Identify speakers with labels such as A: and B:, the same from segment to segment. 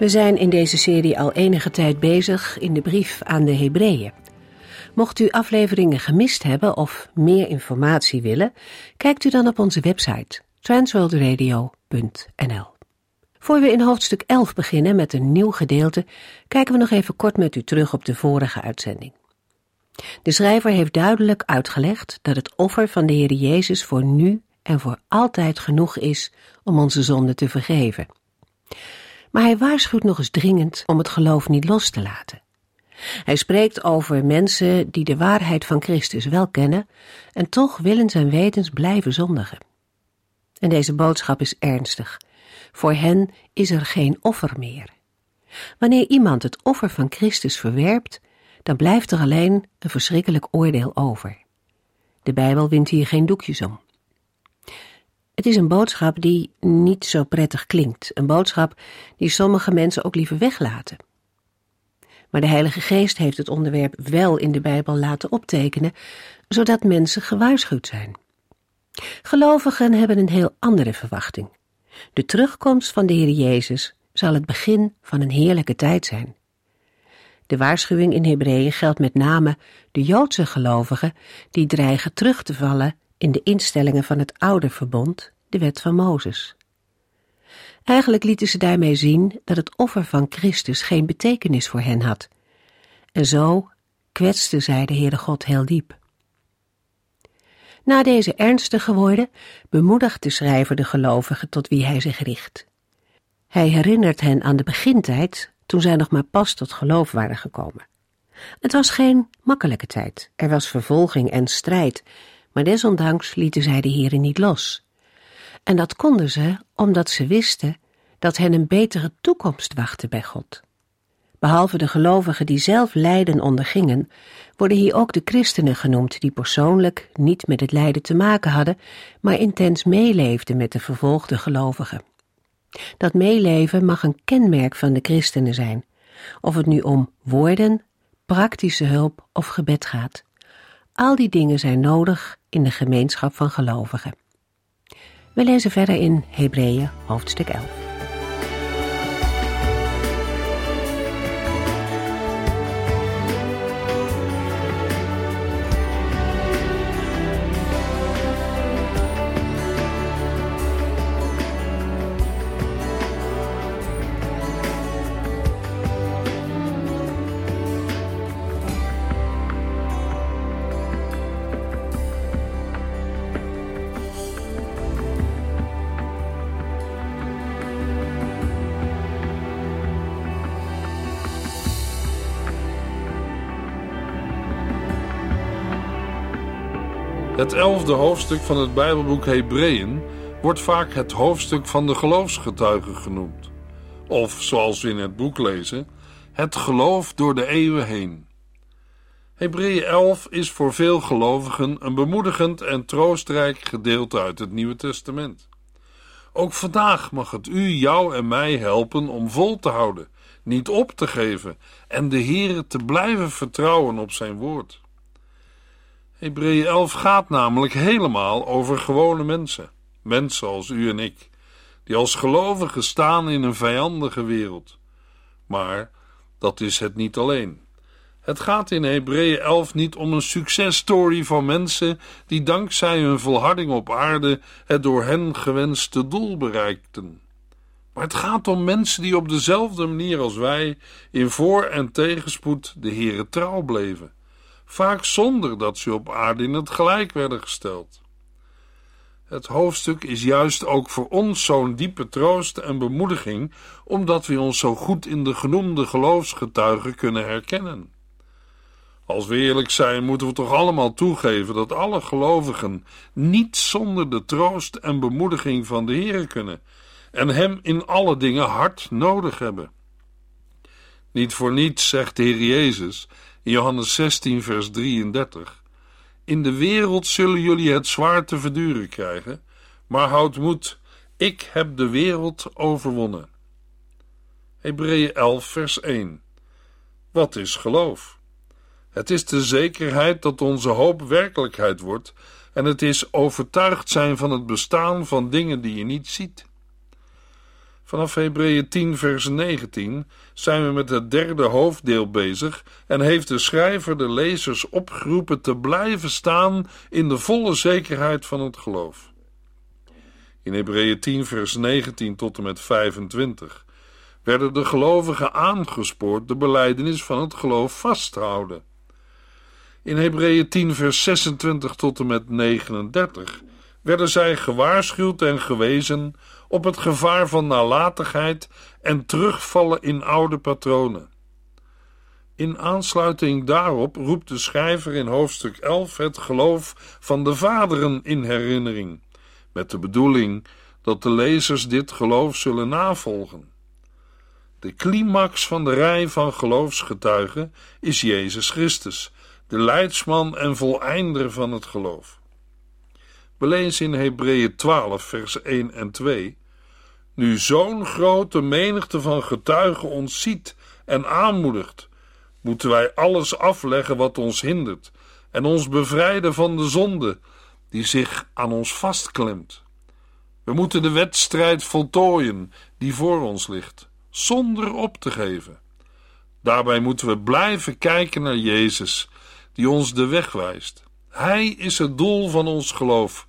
A: We zijn in deze serie al enige tijd bezig in de brief aan de Hebreeën. Mocht u afleveringen gemist hebben of meer informatie willen, kijkt u dan op onze website transworldradio.nl. Voor we in hoofdstuk 11 beginnen met een nieuw gedeelte, kijken we nog even kort met u terug op de vorige uitzending. De schrijver heeft duidelijk uitgelegd dat het offer van de Heer Jezus voor nu en voor altijd genoeg is om onze zonde te vergeven. Maar hij waarschuwt nog eens dringend om het geloof niet los te laten. Hij spreekt over mensen die de waarheid van Christus wel kennen en toch willens en wetens blijven zondigen. En deze boodschap is ernstig. Voor hen is er geen offer meer. Wanneer iemand het offer van Christus verwerpt, dan blijft er alleen een verschrikkelijk oordeel over. De Bijbel wint hier geen doekjes om. Het is een boodschap die niet zo prettig klinkt, een boodschap die sommige mensen ook liever weglaten. Maar de Heilige Geest heeft het onderwerp wel in de Bijbel laten optekenen, zodat mensen gewaarschuwd zijn. Gelovigen hebben een heel andere verwachting. De terugkomst van de Heer Jezus zal het begin van een heerlijke tijd zijn. De waarschuwing in Hebreeën geldt met name de Joodse gelovigen die dreigen terug te vallen in de instellingen van het oude verbond, de wet van Mozes. Eigenlijk lieten ze daarmee zien dat het offer van Christus geen betekenis voor hen had. En zo kwetste zij de Heere God heel diep. Na deze ernstige woorden bemoedigt de schrijver de gelovigen tot wie hij zich richt. Hij herinnert hen aan de begintijd, toen zij nog maar pas tot geloof waren gekomen. Het was geen makkelijke tijd, er was vervolging en strijd, maar desondanks lieten zij de Heere niet los. En dat konden ze omdat ze wisten dat hen een betere toekomst wachtte bij God. Behalve de gelovigen die zelf lijden ondergingen, worden hier ook de christenen genoemd die persoonlijk niet met het lijden te maken hadden, maar intens meeleefden met de vervolgde gelovigen. Dat meeleven mag een kenmerk van de christenen zijn, of het nu om woorden, praktische hulp of gebed gaat. Al die dingen zijn nodig in de gemeenschap van gelovigen. We lezen verder in Hebreeën hoofdstuk 11.
B: Het elfde hoofdstuk van het Bijbelboek Hebreeën wordt vaak het hoofdstuk van de geloofsgetuigen genoemd. Of, zoals we in het boek lezen, het geloof door de eeuwen heen. Hebreeën 11 is voor veel gelovigen een bemoedigend en troostrijk gedeelte uit het Nieuwe Testament. Ook vandaag mag het u, jou en mij helpen om vol te houden, niet op te geven en de Heere te blijven vertrouwen op zijn woord. Hebreeën 11 gaat namelijk helemaal over gewone mensen. Mensen als u en ik, die als gelovigen staan in een vijandige wereld. Maar dat is het niet alleen. Het gaat in Hebreeën 11 niet om een successtory van mensen die dankzij hun volharding op aarde het door hen gewenste doel bereikten. Maar het gaat om mensen die op dezelfde manier als wij in voor- en tegenspoed de Heere trouw bleven vaak zonder dat ze op aarde in het gelijk werden gesteld. Het hoofdstuk is juist ook voor ons zo'n diepe troost en bemoediging, omdat we ons zo goed in de genoemde geloofsgetuigen kunnen herkennen. Als we eerlijk zijn, moeten we toch allemaal toegeven dat alle gelovigen niet zonder de troost en bemoediging van de Heer kunnen en Hem in alle dingen hard nodig hebben. Niet voor niets zegt de Heer Jezus Johannes 16, vers 33: In de wereld zullen jullie het zwaar te verduren krijgen, maar houd moed, ik heb de wereld overwonnen. Hebreeën 11, vers 1. Wat is geloof? Het is de zekerheid dat onze hoop werkelijkheid wordt en het is overtuigd zijn van het bestaan van dingen die je niet ziet. Vanaf Hebreeën 10, vers 19 zijn we met het derde hoofddeel bezig en heeft de schrijver de lezers opgeroepen te blijven staan in de volle zekerheid van het geloof. In Hebreeën 10, vers 19 tot en met 25 werden de gelovigen aangespoord de beleidenis van het geloof vast te houden. In Hebreeën 10, vers 26 tot en met 39 werden zij gewaarschuwd en gewezen op het gevaar van nalatigheid en terugvallen in oude patronen. In aansluiting daarop roept de schrijver in hoofdstuk 11 het geloof van de vaderen in herinnering, met de bedoeling dat de lezers dit geloof zullen navolgen. De climax van de rij van geloofsgetuigen is Jezus Christus, de leidsman en voleinder van het geloof. We in Hebreeën 12, vers 1 en 2: Nu zo'n grote menigte van getuigen ons ziet en aanmoedigt, moeten wij alles afleggen wat ons hindert en ons bevrijden van de zonde die zich aan ons vastklemt. We moeten de wedstrijd voltooien die voor ons ligt, zonder op te geven. Daarbij moeten we blijven kijken naar Jezus, die ons de weg wijst. Hij is het doel van ons geloof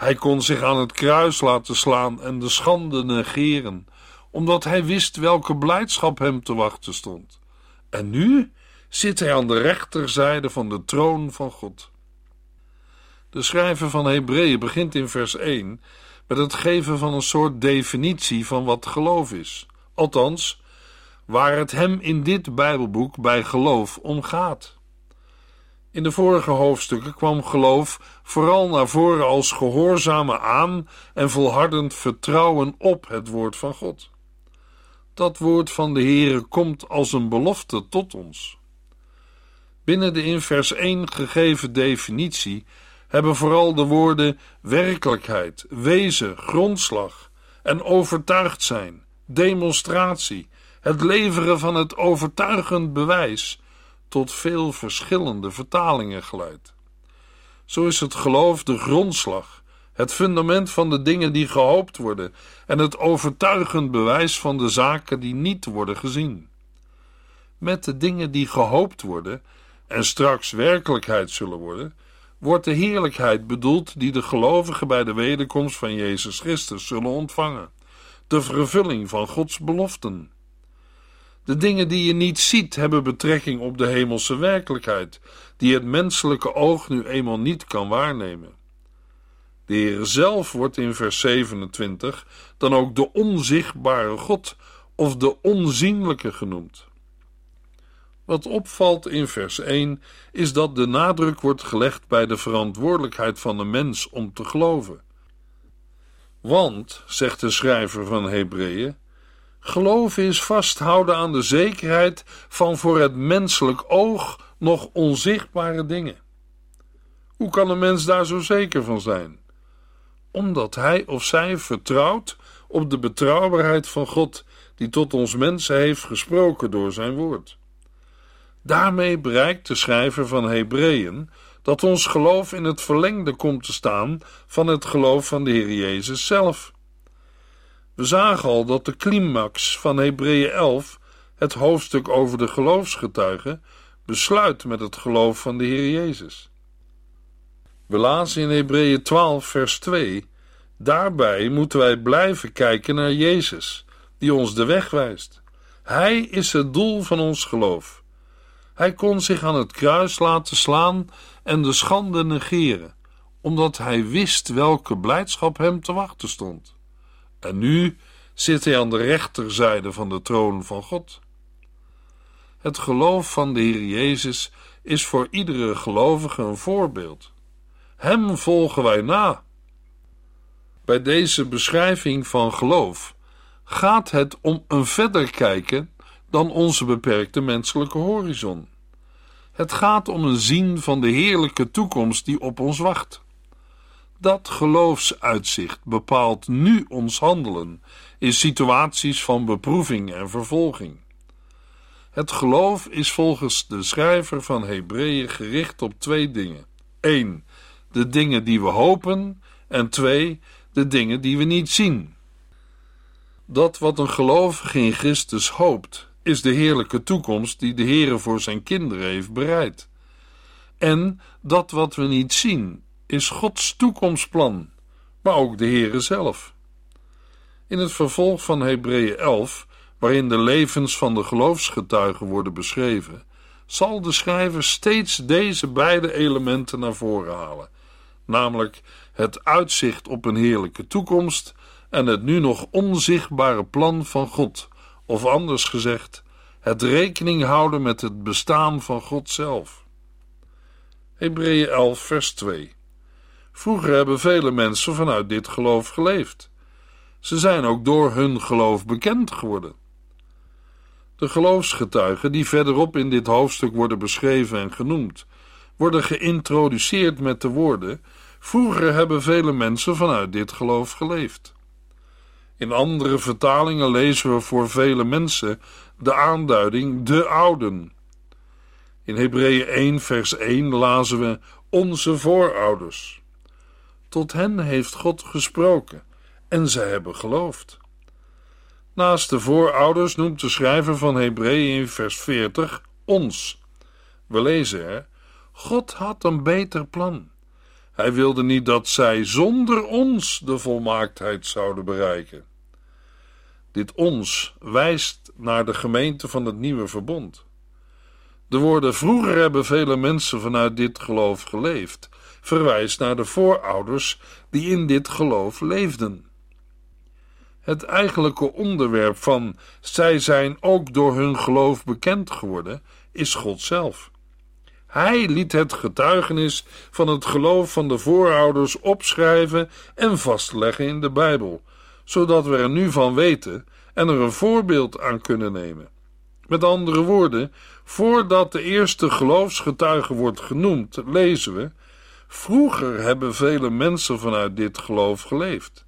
B: hij kon zich aan het kruis laten slaan en de schande negeren, omdat hij wist welke blijdschap hem te wachten stond. En nu zit hij aan de rechterzijde van de troon van God. De schrijver van Hebreeën begint in vers 1 met het geven van een soort definitie van wat geloof is. Althans, waar het hem in dit Bijbelboek bij geloof om gaat. In de vorige hoofdstukken kwam geloof vooral naar voren als gehoorzame aan en volhardend vertrouwen op het woord van God. Dat woord van de Heere komt als een belofte tot ons. Binnen de in vers 1 gegeven definitie hebben vooral de woorden werkelijkheid, wezen, grondslag en overtuigd zijn, demonstratie, het leveren van het overtuigend bewijs tot veel verschillende vertalingen geleid. Zo is het geloof de grondslag, het fundament van de dingen die gehoopt worden en het overtuigend bewijs van de zaken die niet worden gezien. Met de dingen die gehoopt worden en straks werkelijkheid zullen worden, wordt de heerlijkheid bedoeld die de gelovigen bij de wederkomst van Jezus Christus zullen ontvangen, de vervulling van Gods beloften. De dingen die je niet ziet hebben betrekking op de hemelse werkelijkheid, die het menselijke oog nu eenmaal niet kan waarnemen. De Heer zelf wordt in vers 27 dan ook de onzichtbare God of de onzienlijke genoemd. Wat opvalt in vers 1 is dat de nadruk wordt gelegd bij de verantwoordelijkheid van de mens om te geloven. Want, zegt de schrijver van Hebreeën, Geloven is vasthouden aan de zekerheid van voor het menselijk oog nog onzichtbare dingen. Hoe kan een mens daar zo zeker van zijn? Omdat hij of zij vertrouwt op de betrouwbaarheid van God, die tot ons mensen heeft gesproken door zijn woord. Daarmee bereikt de schrijver van Hebreeën dat ons geloof in het verlengde komt te staan van het geloof van de Heer Jezus zelf. We zagen al dat de climax van Hebreeën 11, het hoofdstuk over de geloofsgetuigen, besluit met het geloof van de Heer Jezus. We lazen in Hebreeën 12, vers 2: Daarbij moeten wij blijven kijken naar Jezus, die ons de weg wijst. Hij is het doel van ons geloof. Hij kon zich aan het kruis laten slaan en de schande negeren, omdat hij wist welke blijdschap hem te wachten stond. En nu zit hij aan de rechterzijde van de troon van God. Het geloof van de Heer Jezus is voor iedere gelovige een voorbeeld. Hem volgen wij na. Bij deze beschrijving van geloof gaat het om een verder kijken dan onze beperkte menselijke horizon. Het gaat om een zien van de heerlijke toekomst die op ons wacht. Dat geloofsuitzicht bepaalt nu ons handelen in situaties van beproeving en vervolging. Het geloof is volgens de schrijver van Hebreeën gericht op twee dingen: 1. De dingen die we hopen, en 2. De dingen die we niet zien. Dat wat een gelovige in Christus hoopt, is de heerlijke toekomst die de Heere voor zijn kinderen heeft bereid. En dat wat we niet zien, is Gods toekomstplan, maar ook de Heere zelf. In het vervolg van Hebreeën 11, waarin de levens van de geloofsgetuigen worden beschreven, zal de schrijver steeds deze beide elementen naar voren halen, namelijk het uitzicht op een heerlijke toekomst en het nu nog onzichtbare plan van God, of anders gezegd, het rekening houden met het bestaan van God zelf. Hebreeën 11, vers 2. Vroeger hebben vele mensen vanuit dit geloof geleefd. Ze zijn ook door hun geloof bekend geworden. De geloofsgetuigen die verderop in dit hoofdstuk worden beschreven en genoemd, worden geïntroduceerd met de woorden: Vroeger hebben vele mensen vanuit dit geloof geleefd. In andere vertalingen lezen we voor vele mensen de aanduiding de ouden. In Hebreeën 1 vers 1 lazen we onze voorouders. Tot hen heeft God gesproken en zij hebben geloofd. Naast de voorouders noemt de schrijver van Hebreeën in vers 40 ons. We lezen er: God had een beter plan. Hij wilde niet dat zij zonder ons de volmaaktheid zouden bereiken. Dit ons wijst naar de gemeente van het nieuwe verbond. De woorden vroeger hebben vele mensen vanuit dit geloof geleefd, verwijst naar de voorouders die in dit geloof leefden. Het eigenlijke onderwerp van zij zijn ook door hun geloof bekend geworden, is God zelf. Hij liet het getuigenis van het geloof van de voorouders opschrijven en vastleggen in de Bijbel, zodat we er nu van weten en er een voorbeeld aan kunnen nemen. Met andere woorden, voordat de eerste geloofsgetuige wordt genoemd, lezen we: Vroeger hebben vele mensen vanuit dit geloof geleefd.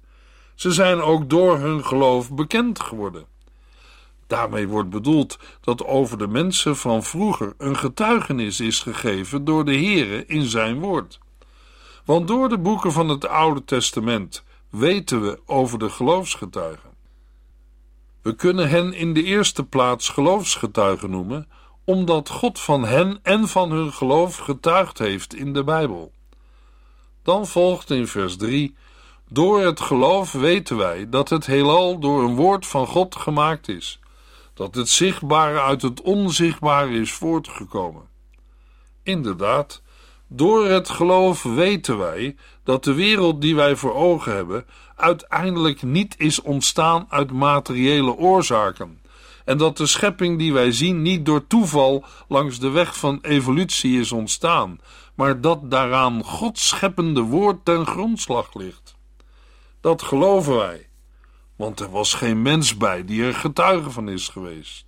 B: Ze zijn ook door hun geloof bekend geworden. Daarmee wordt bedoeld dat over de mensen van vroeger een getuigenis is gegeven door de Heere in zijn woord. Want door de boeken van het Oude Testament weten we over de geloofsgetuigen. We kunnen hen in de eerste plaats geloofsgetuigen noemen, omdat God van hen en van hun geloof getuigd heeft in de Bijbel. Dan volgt in vers 3: Door het geloof weten wij dat het heelal door een woord van God gemaakt is dat het zichtbare uit het onzichtbare is voortgekomen. Inderdaad, door het geloof weten wij dat de wereld die wij voor ogen hebben uiteindelijk niet is ontstaan uit materiële oorzaken en dat de schepping die wij zien niet door toeval langs de weg van evolutie is ontstaan, maar dat daaraan Gods scheppende woord ten grondslag ligt. Dat geloven wij want er was geen mens bij die er getuige van is geweest.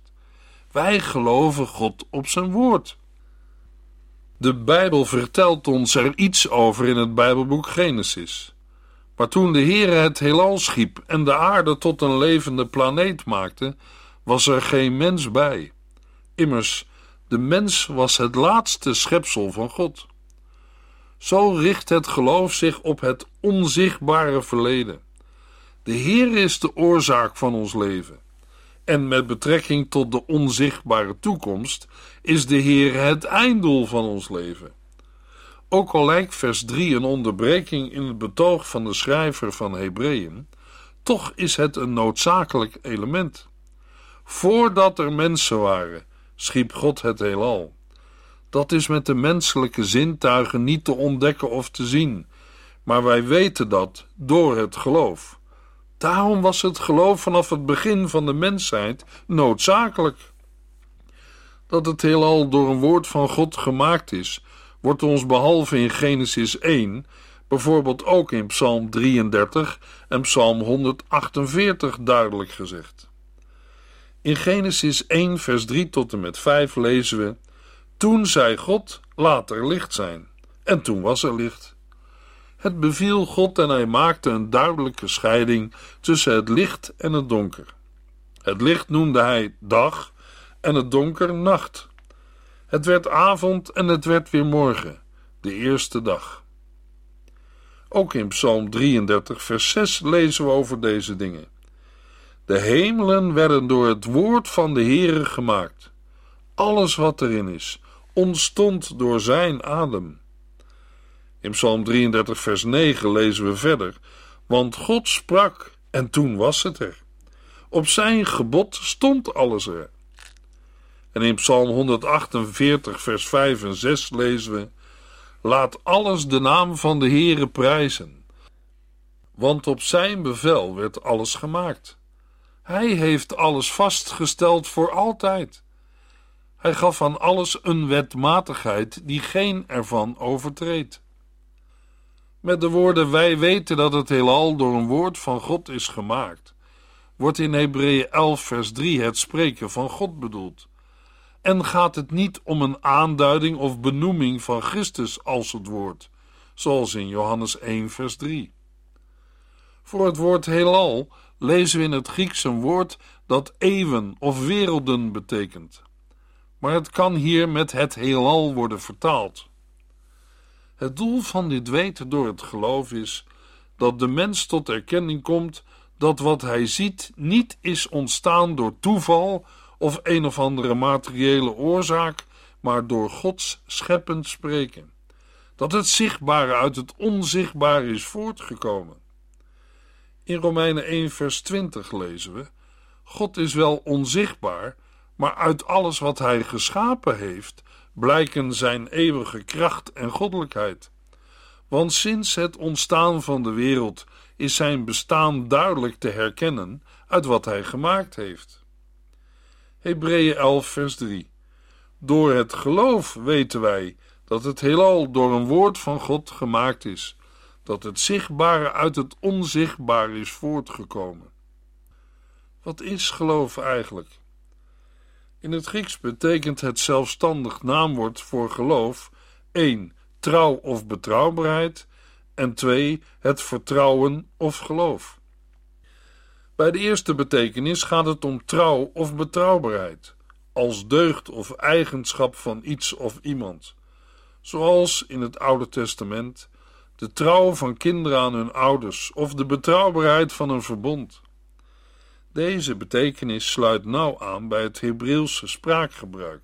B: Wij geloven God op zijn woord. De Bijbel vertelt ons er iets over in het Bijbelboek Genesis. Maar toen de Heere het heelal schiep en de aarde tot een levende planeet maakte, was er geen mens bij. Immers, de mens was het laatste schepsel van God. Zo richt het geloof zich op het onzichtbare verleden. De Heer is de oorzaak van ons leven. En met betrekking tot de onzichtbare toekomst is de Heer het einddoel van ons leven. Ook al lijkt vers 3 een onderbreking in het betoog van de schrijver van Hebreeën, toch is het een noodzakelijk element. Voordat er mensen waren, schiep God het heelal. Dat is met de menselijke zintuigen niet te ontdekken of te zien, maar wij weten dat door het geloof. Daarom was het geloof vanaf het begin van de mensheid noodzakelijk. Dat het heelal door een woord van God gemaakt is, wordt ons behalve in Genesis 1 bijvoorbeeld ook in Psalm 33 en Psalm 148 duidelijk gezegd. In Genesis 1, vers 3 tot en met 5 lezen we: Toen zei God: Laat er licht zijn. En toen was er licht. Het beviel God en hij maakte een duidelijke scheiding tussen het licht en het donker. Het licht noemde hij dag en het donker nacht. Het werd avond en het werd weer morgen, de eerste dag. Ook in Psalm 33, vers 6 lezen we over deze dingen. De hemelen werden door het woord van de Heere gemaakt. Alles wat erin is, ontstond door zijn adem. In Psalm 33, vers 9 lezen we verder: Want God sprak en toen was het er. Op zijn gebod stond alles er. En in Psalm 148, vers 5 en 6 lezen we: Laat alles de naam van de Heere prijzen. Want op zijn bevel werd alles gemaakt. Hij heeft alles vastgesteld voor altijd. Hij gaf aan alles een wetmatigheid die geen ervan overtreedt. Met de woorden: Wij weten dat het heelal door een woord van God is gemaakt, wordt in Hebreeën 11, vers 3 het spreken van God bedoeld. En gaat het niet om een aanduiding of benoeming van Christus als het woord, zoals in Johannes 1, vers 3. Voor het woord heelal lezen we in het Grieks een woord dat eeuwen of werelden betekent. Maar het kan hier met het heelal worden vertaald. Het doel van dit weten door het geloof is dat de mens tot erkenning komt dat wat hij ziet niet is ontstaan door toeval of een of andere materiële oorzaak, maar door Gods scheppend spreken. Dat het zichtbare uit het onzichtbare is voortgekomen. In Romeinen 1, vers 20 lezen we: God is wel onzichtbaar, maar uit alles wat hij geschapen heeft, blijken zijn eeuwige kracht en goddelijkheid. Want sinds het ontstaan van de wereld is zijn bestaan duidelijk te herkennen uit wat hij gemaakt heeft. Hebreeën 11, vers 3. Door het geloof weten wij dat het heelal door een woord van God gemaakt is, dat het zichtbare uit het onzichtbare is voortgekomen. Wat is geloof eigenlijk? In het Grieks betekent het zelfstandig naamwoord voor geloof 1. Trouw of betrouwbaarheid en 2. Het vertrouwen of geloof. Bij de eerste betekenis gaat het om trouw of betrouwbaarheid, als deugd of eigenschap van iets of iemand, zoals in het Oude Testament de trouw van kinderen aan hun ouders of de betrouwbaarheid van een verbond. Deze betekenis sluit nauw aan bij het Hebreeuwse spraakgebruik.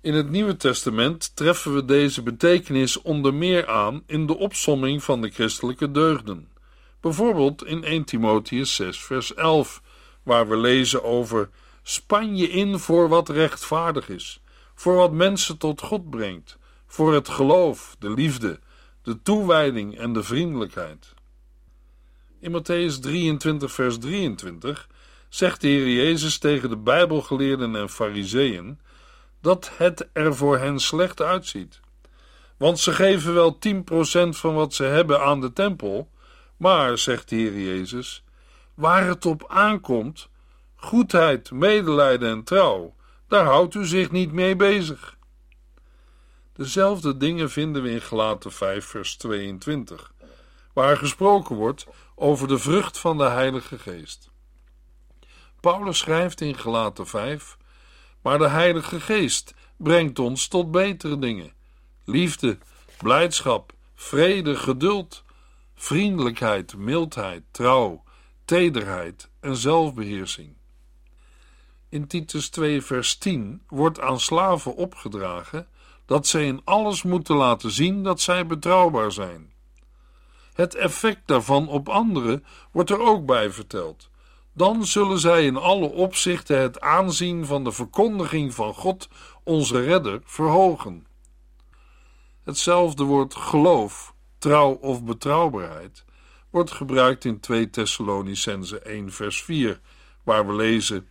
B: In het Nieuwe Testament treffen we deze betekenis onder meer aan in de opsomming van de christelijke deugden. Bijvoorbeeld in 1 Timotheus 6, vers 11, waar we lezen over: Span je in voor wat rechtvaardig is, voor wat mensen tot God brengt, voor het geloof, de liefde, de toewijding en de vriendelijkheid. In Matthäus 23, vers 23 zegt de Heer Jezus tegen de Bijbelgeleerden en Fariseeën dat het er voor hen slecht uitziet. Want ze geven wel 10% van wat ze hebben aan de tempel, maar, zegt de Heer Jezus, waar het op aankomt, goedheid, medelijden en trouw, daar houdt u zich niet mee bezig. Dezelfde dingen vinden we in Gelaten 5, vers 22, waar gesproken wordt over de vrucht van de Heilige Geest. Paulus schrijft in Gelaten 5: Maar de Heilige Geest brengt ons tot betere dingen: liefde, blijdschap, vrede, geduld, vriendelijkheid, mildheid, trouw, tederheid en zelfbeheersing. In Titus 2, vers 10 wordt aan slaven opgedragen dat zij in alles moeten laten zien dat zij betrouwbaar zijn. Het effect daarvan op anderen wordt er ook bij verteld. Dan zullen zij in alle opzichten het aanzien van de verkondiging van God, onze redder, verhogen. Hetzelfde woord geloof, trouw of betrouwbaarheid wordt gebruikt in 2 Thessalonicense 1 vers 4, waar we lezen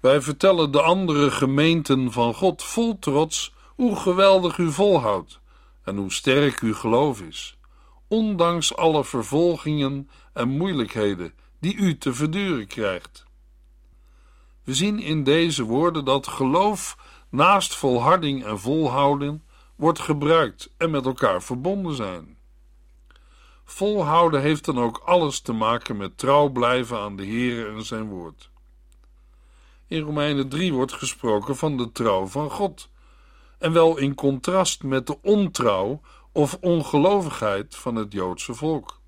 B: Wij vertellen de andere gemeenten van God vol trots hoe geweldig u volhoudt en hoe sterk uw geloof is ondanks alle vervolgingen en moeilijkheden die u te verduren krijgt. We zien in deze woorden dat geloof naast volharding en volhouden wordt gebruikt en met elkaar verbonden zijn. Volhouden heeft dan ook alles te maken met trouw blijven aan de Heer en zijn woord. In Romeinen 3 wordt gesproken van de trouw van God, en wel in contrast met de ontrouw of ongelovigheid van het Joodse volk.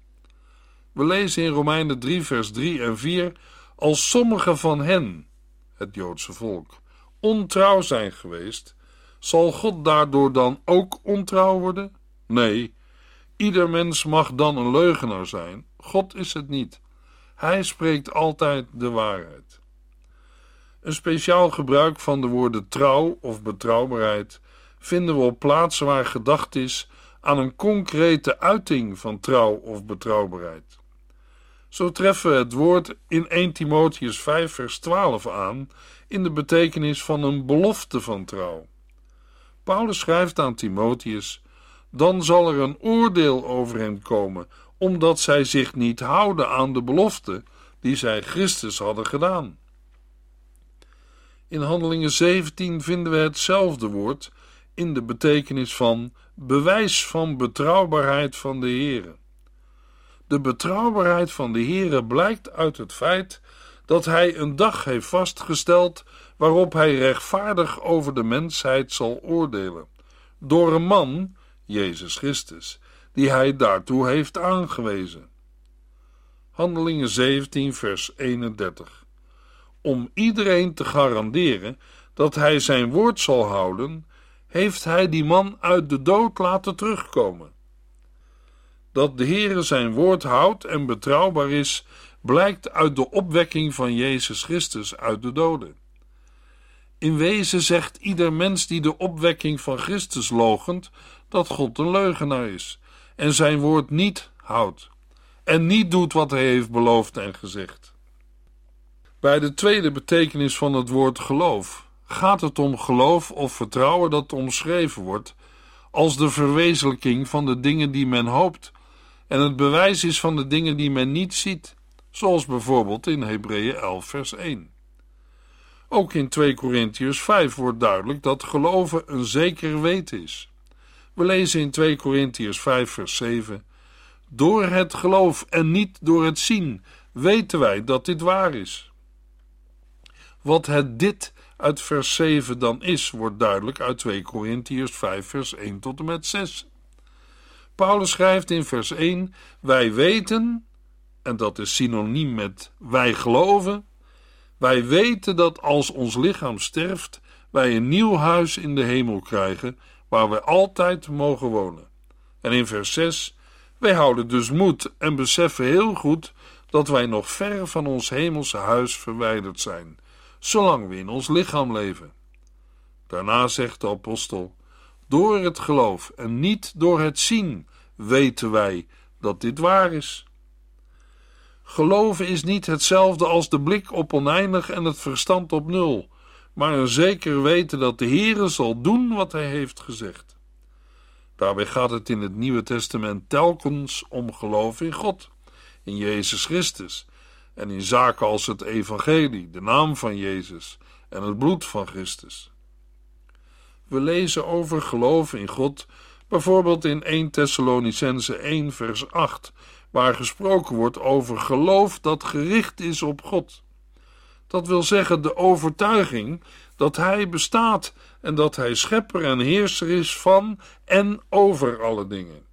B: We lezen in Romeinen 3, vers 3 en 4: Als sommige van hen, het Joodse volk, ontrouw zijn geweest, zal God daardoor dan ook ontrouw worden? Nee, ieder mens mag dan een leugenaar zijn. God is het niet. Hij spreekt altijd de waarheid. Een speciaal gebruik van de woorden trouw of betrouwbaarheid vinden we op plaatsen waar gedacht is aan een concrete uiting van trouw of betrouwbaarheid. Zo treffen we het woord in 1 Timotheus 5 vers 12 aan in de betekenis van een belofte van trouw. Paulus schrijft aan Timotheus: Dan zal er een oordeel over hen komen, omdat zij zich niet houden aan de belofte die zij Christus hadden gedaan. In Handelingen 17 vinden we hetzelfde woord in de betekenis van bewijs van betrouwbaarheid van de Heere. De betrouwbaarheid van de Heere blijkt uit het feit dat hij een dag heeft vastgesteld waarop hij rechtvaardig over de mensheid zal oordelen, door een man, Jezus Christus, die hij daartoe heeft aangewezen. Handelingen 17, vers 31. Om iedereen te garanderen dat hij zijn woord zal houden, heeft hij die man uit de dood laten terugkomen. Dat de Heere zijn woord houdt en betrouwbaar is, blijkt uit de opwekking van Jezus Christus uit de doden. In wezen zegt ieder mens die de opwekking van Christus logent dat God een leugenaar is en zijn woord niet houdt en niet doet wat hij heeft beloofd en gezegd. Bij de tweede betekenis van het woord geloof gaat het om geloof of vertrouwen dat omschreven wordt als de verwezenlijking van de dingen die men hoopt en het bewijs is van de dingen die men niet ziet, zoals bijvoorbeeld in Hebreeën 11 vers 1. Ook in 2 Korintiërs 5 wordt duidelijk dat geloven een zeker weten is. We lezen in 2 Korintiërs 5 vers 7 Door het geloof en niet door het zien weten wij dat dit waar is. Wat het dit uit vers 7 dan is, wordt duidelijk uit 2 Korintiërs 5 vers 1 tot en met 6. Paulus schrijft in vers 1: Wij weten, en dat is synoniem met wij geloven, wij weten dat als ons lichaam sterft, wij een nieuw huis in de hemel krijgen, waar we altijd mogen wonen. En in vers 6: Wij houden dus moed en beseffen heel goed dat wij nog ver van ons hemelse huis verwijderd zijn zolang we in ons lichaam leven. Daarna zegt de apostel: Door het geloof en niet door het zien weten wij dat dit waar is. Geloven is niet hetzelfde als de blik op oneindig en het verstand op nul, maar een zeker weten dat de Heere zal doen wat hij heeft gezegd. Daarbij gaat het in het Nieuwe Testament telkens om geloof in God, in Jezus Christus en in zaken als het evangelie, de naam van Jezus en het bloed van Christus. We lezen over geloof in God, bijvoorbeeld in 1 Thessalonicense 1 vers 8, waar gesproken wordt over geloof dat gericht is op God. Dat wil zeggen de overtuiging dat Hij bestaat en dat Hij schepper en heerser is van en over alle dingen.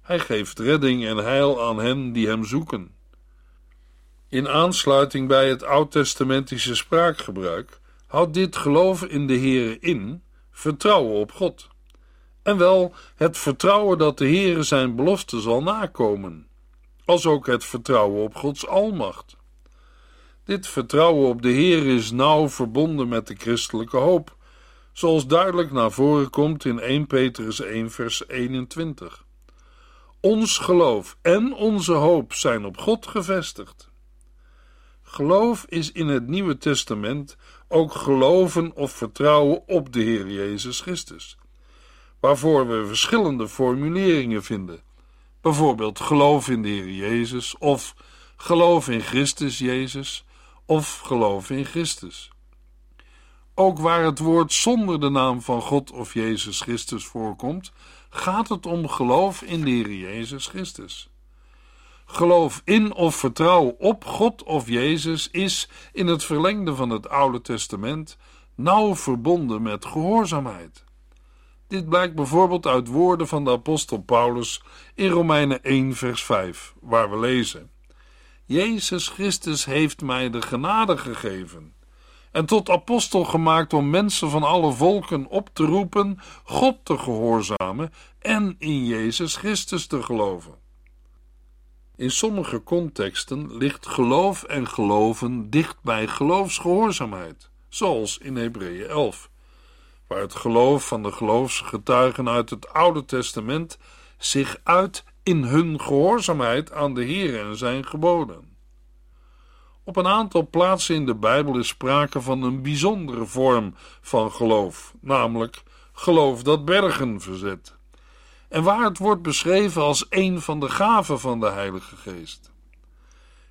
B: Hij geeft redding en heil aan hen die Hem zoeken. In aansluiting bij het oud-testamentische spraakgebruik houdt dit geloven in de Heere in vertrouwen op God. En wel het vertrouwen dat de Heere zijn belofte zal nakomen, als ook het vertrouwen op Gods almacht. Dit vertrouwen op de Heer is nauw verbonden met de christelijke hoop, zoals duidelijk naar voren komt in 1 Petrus 1 vers 21. Ons geloof en onze hoop zijn op God gevestigd. Geloof is in het Nieuwe Testament ook geloven of vertrouwen op de Heer Jezus Christus, waarvoor we verschillende formuleringen vinden. Bijvoorbeeld geloof in de Heer Jezus of geloof in Christus Jezus of geloven in Christus. Ook waar het woord zonder de naam van God of Jezus Christus voorkomt, gaat het om geloof in de Heer Jezus Christus. Geloof in of vertrouwen op God of Jezus is in het verlengde van het Oude Testament nauw verbonden met gehoorzaamheid. Dit blijkt bijvoorbeeld uit woorden van de apostel Paulus in Romeinen 1, vers 5, waar we lezen: Jezus Christus heeft mij de genade gegeven en tot apostel gemaakt om mensen van alle volken op te roepen God te gehoorzamen en in Jezus Christus te geloven. In sommige contexten ligt geloof en geloven dicht bij geloofsgehoorzaamheid, zoals in Hebreeën 11, waar het geloof van de geloofsgetuigen uit het Oude Testament zich uit in hun gehoorzaamheid aan de Heer en zijn geboden. Op een aantal plaatsen in de Bijbel is sprake van een bijzondere vorm van geloof, namelijk geloof dat bergen verzet. En waar het wordt beschreven als een van de gaven van de Heilige Geest.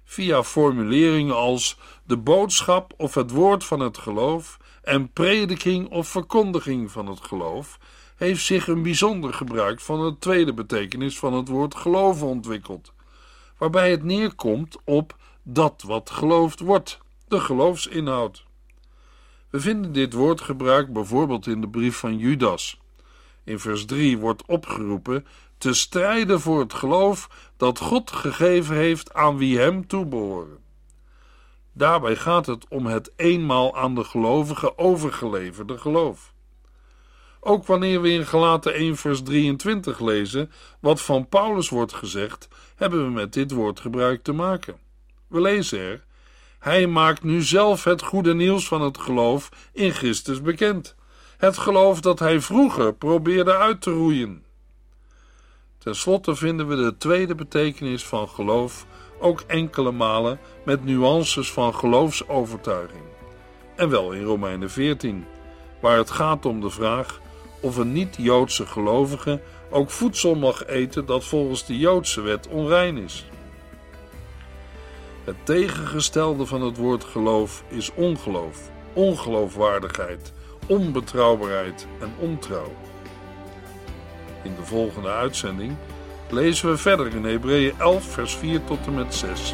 B: Via formuleringen als de boodschap of het woord van het geloof en prediking of verkondiging van het geloof heeft zich een bijzonder gebruik van de tweede betekenis van het woord geloven ontwikkeld, waarbij het neerkomt op dat wat geloofd wordt, de geloofsinhoud. We vinden dit woordgebruik bijvoorbeeld in de brief van Judas. In vers 3 wordt opgeroepen te strijden voor het geloof dat God gegeven heeft aan wie hem toebehoren. Daarbij gaat het om het eenmaal aan de gelovigen overgeleverde geloof. Ook wanneer we in Galaten 1 vers 23 lezen wat van Paulus wordt gezegd, hebben we met dit woordgebruik te maken. We lezen er: Hij maakt nu zelf het goede nieuws van het geloof in Christus bekend. Het geloof dat hij vroeger probeerde uit te roeien. Ten slotte vinden we de tweede betekenis van geloof ook enkele malen met nuances van geloofsovertuiging. En wel in Romeinen 14, waar het gaat om de vraag of een niet-Joodse gelovige ook voedsel mag eten dat volgens de Joodse wet onrein is. Het tegengestelde van het woord geloof is ongeloof, ongeloofwaardigheid, onbetrouwbaarheid en ontrouw. In de volgende uitzending lezen we verder in Hebreeën 11, vers 4 tot en met 6.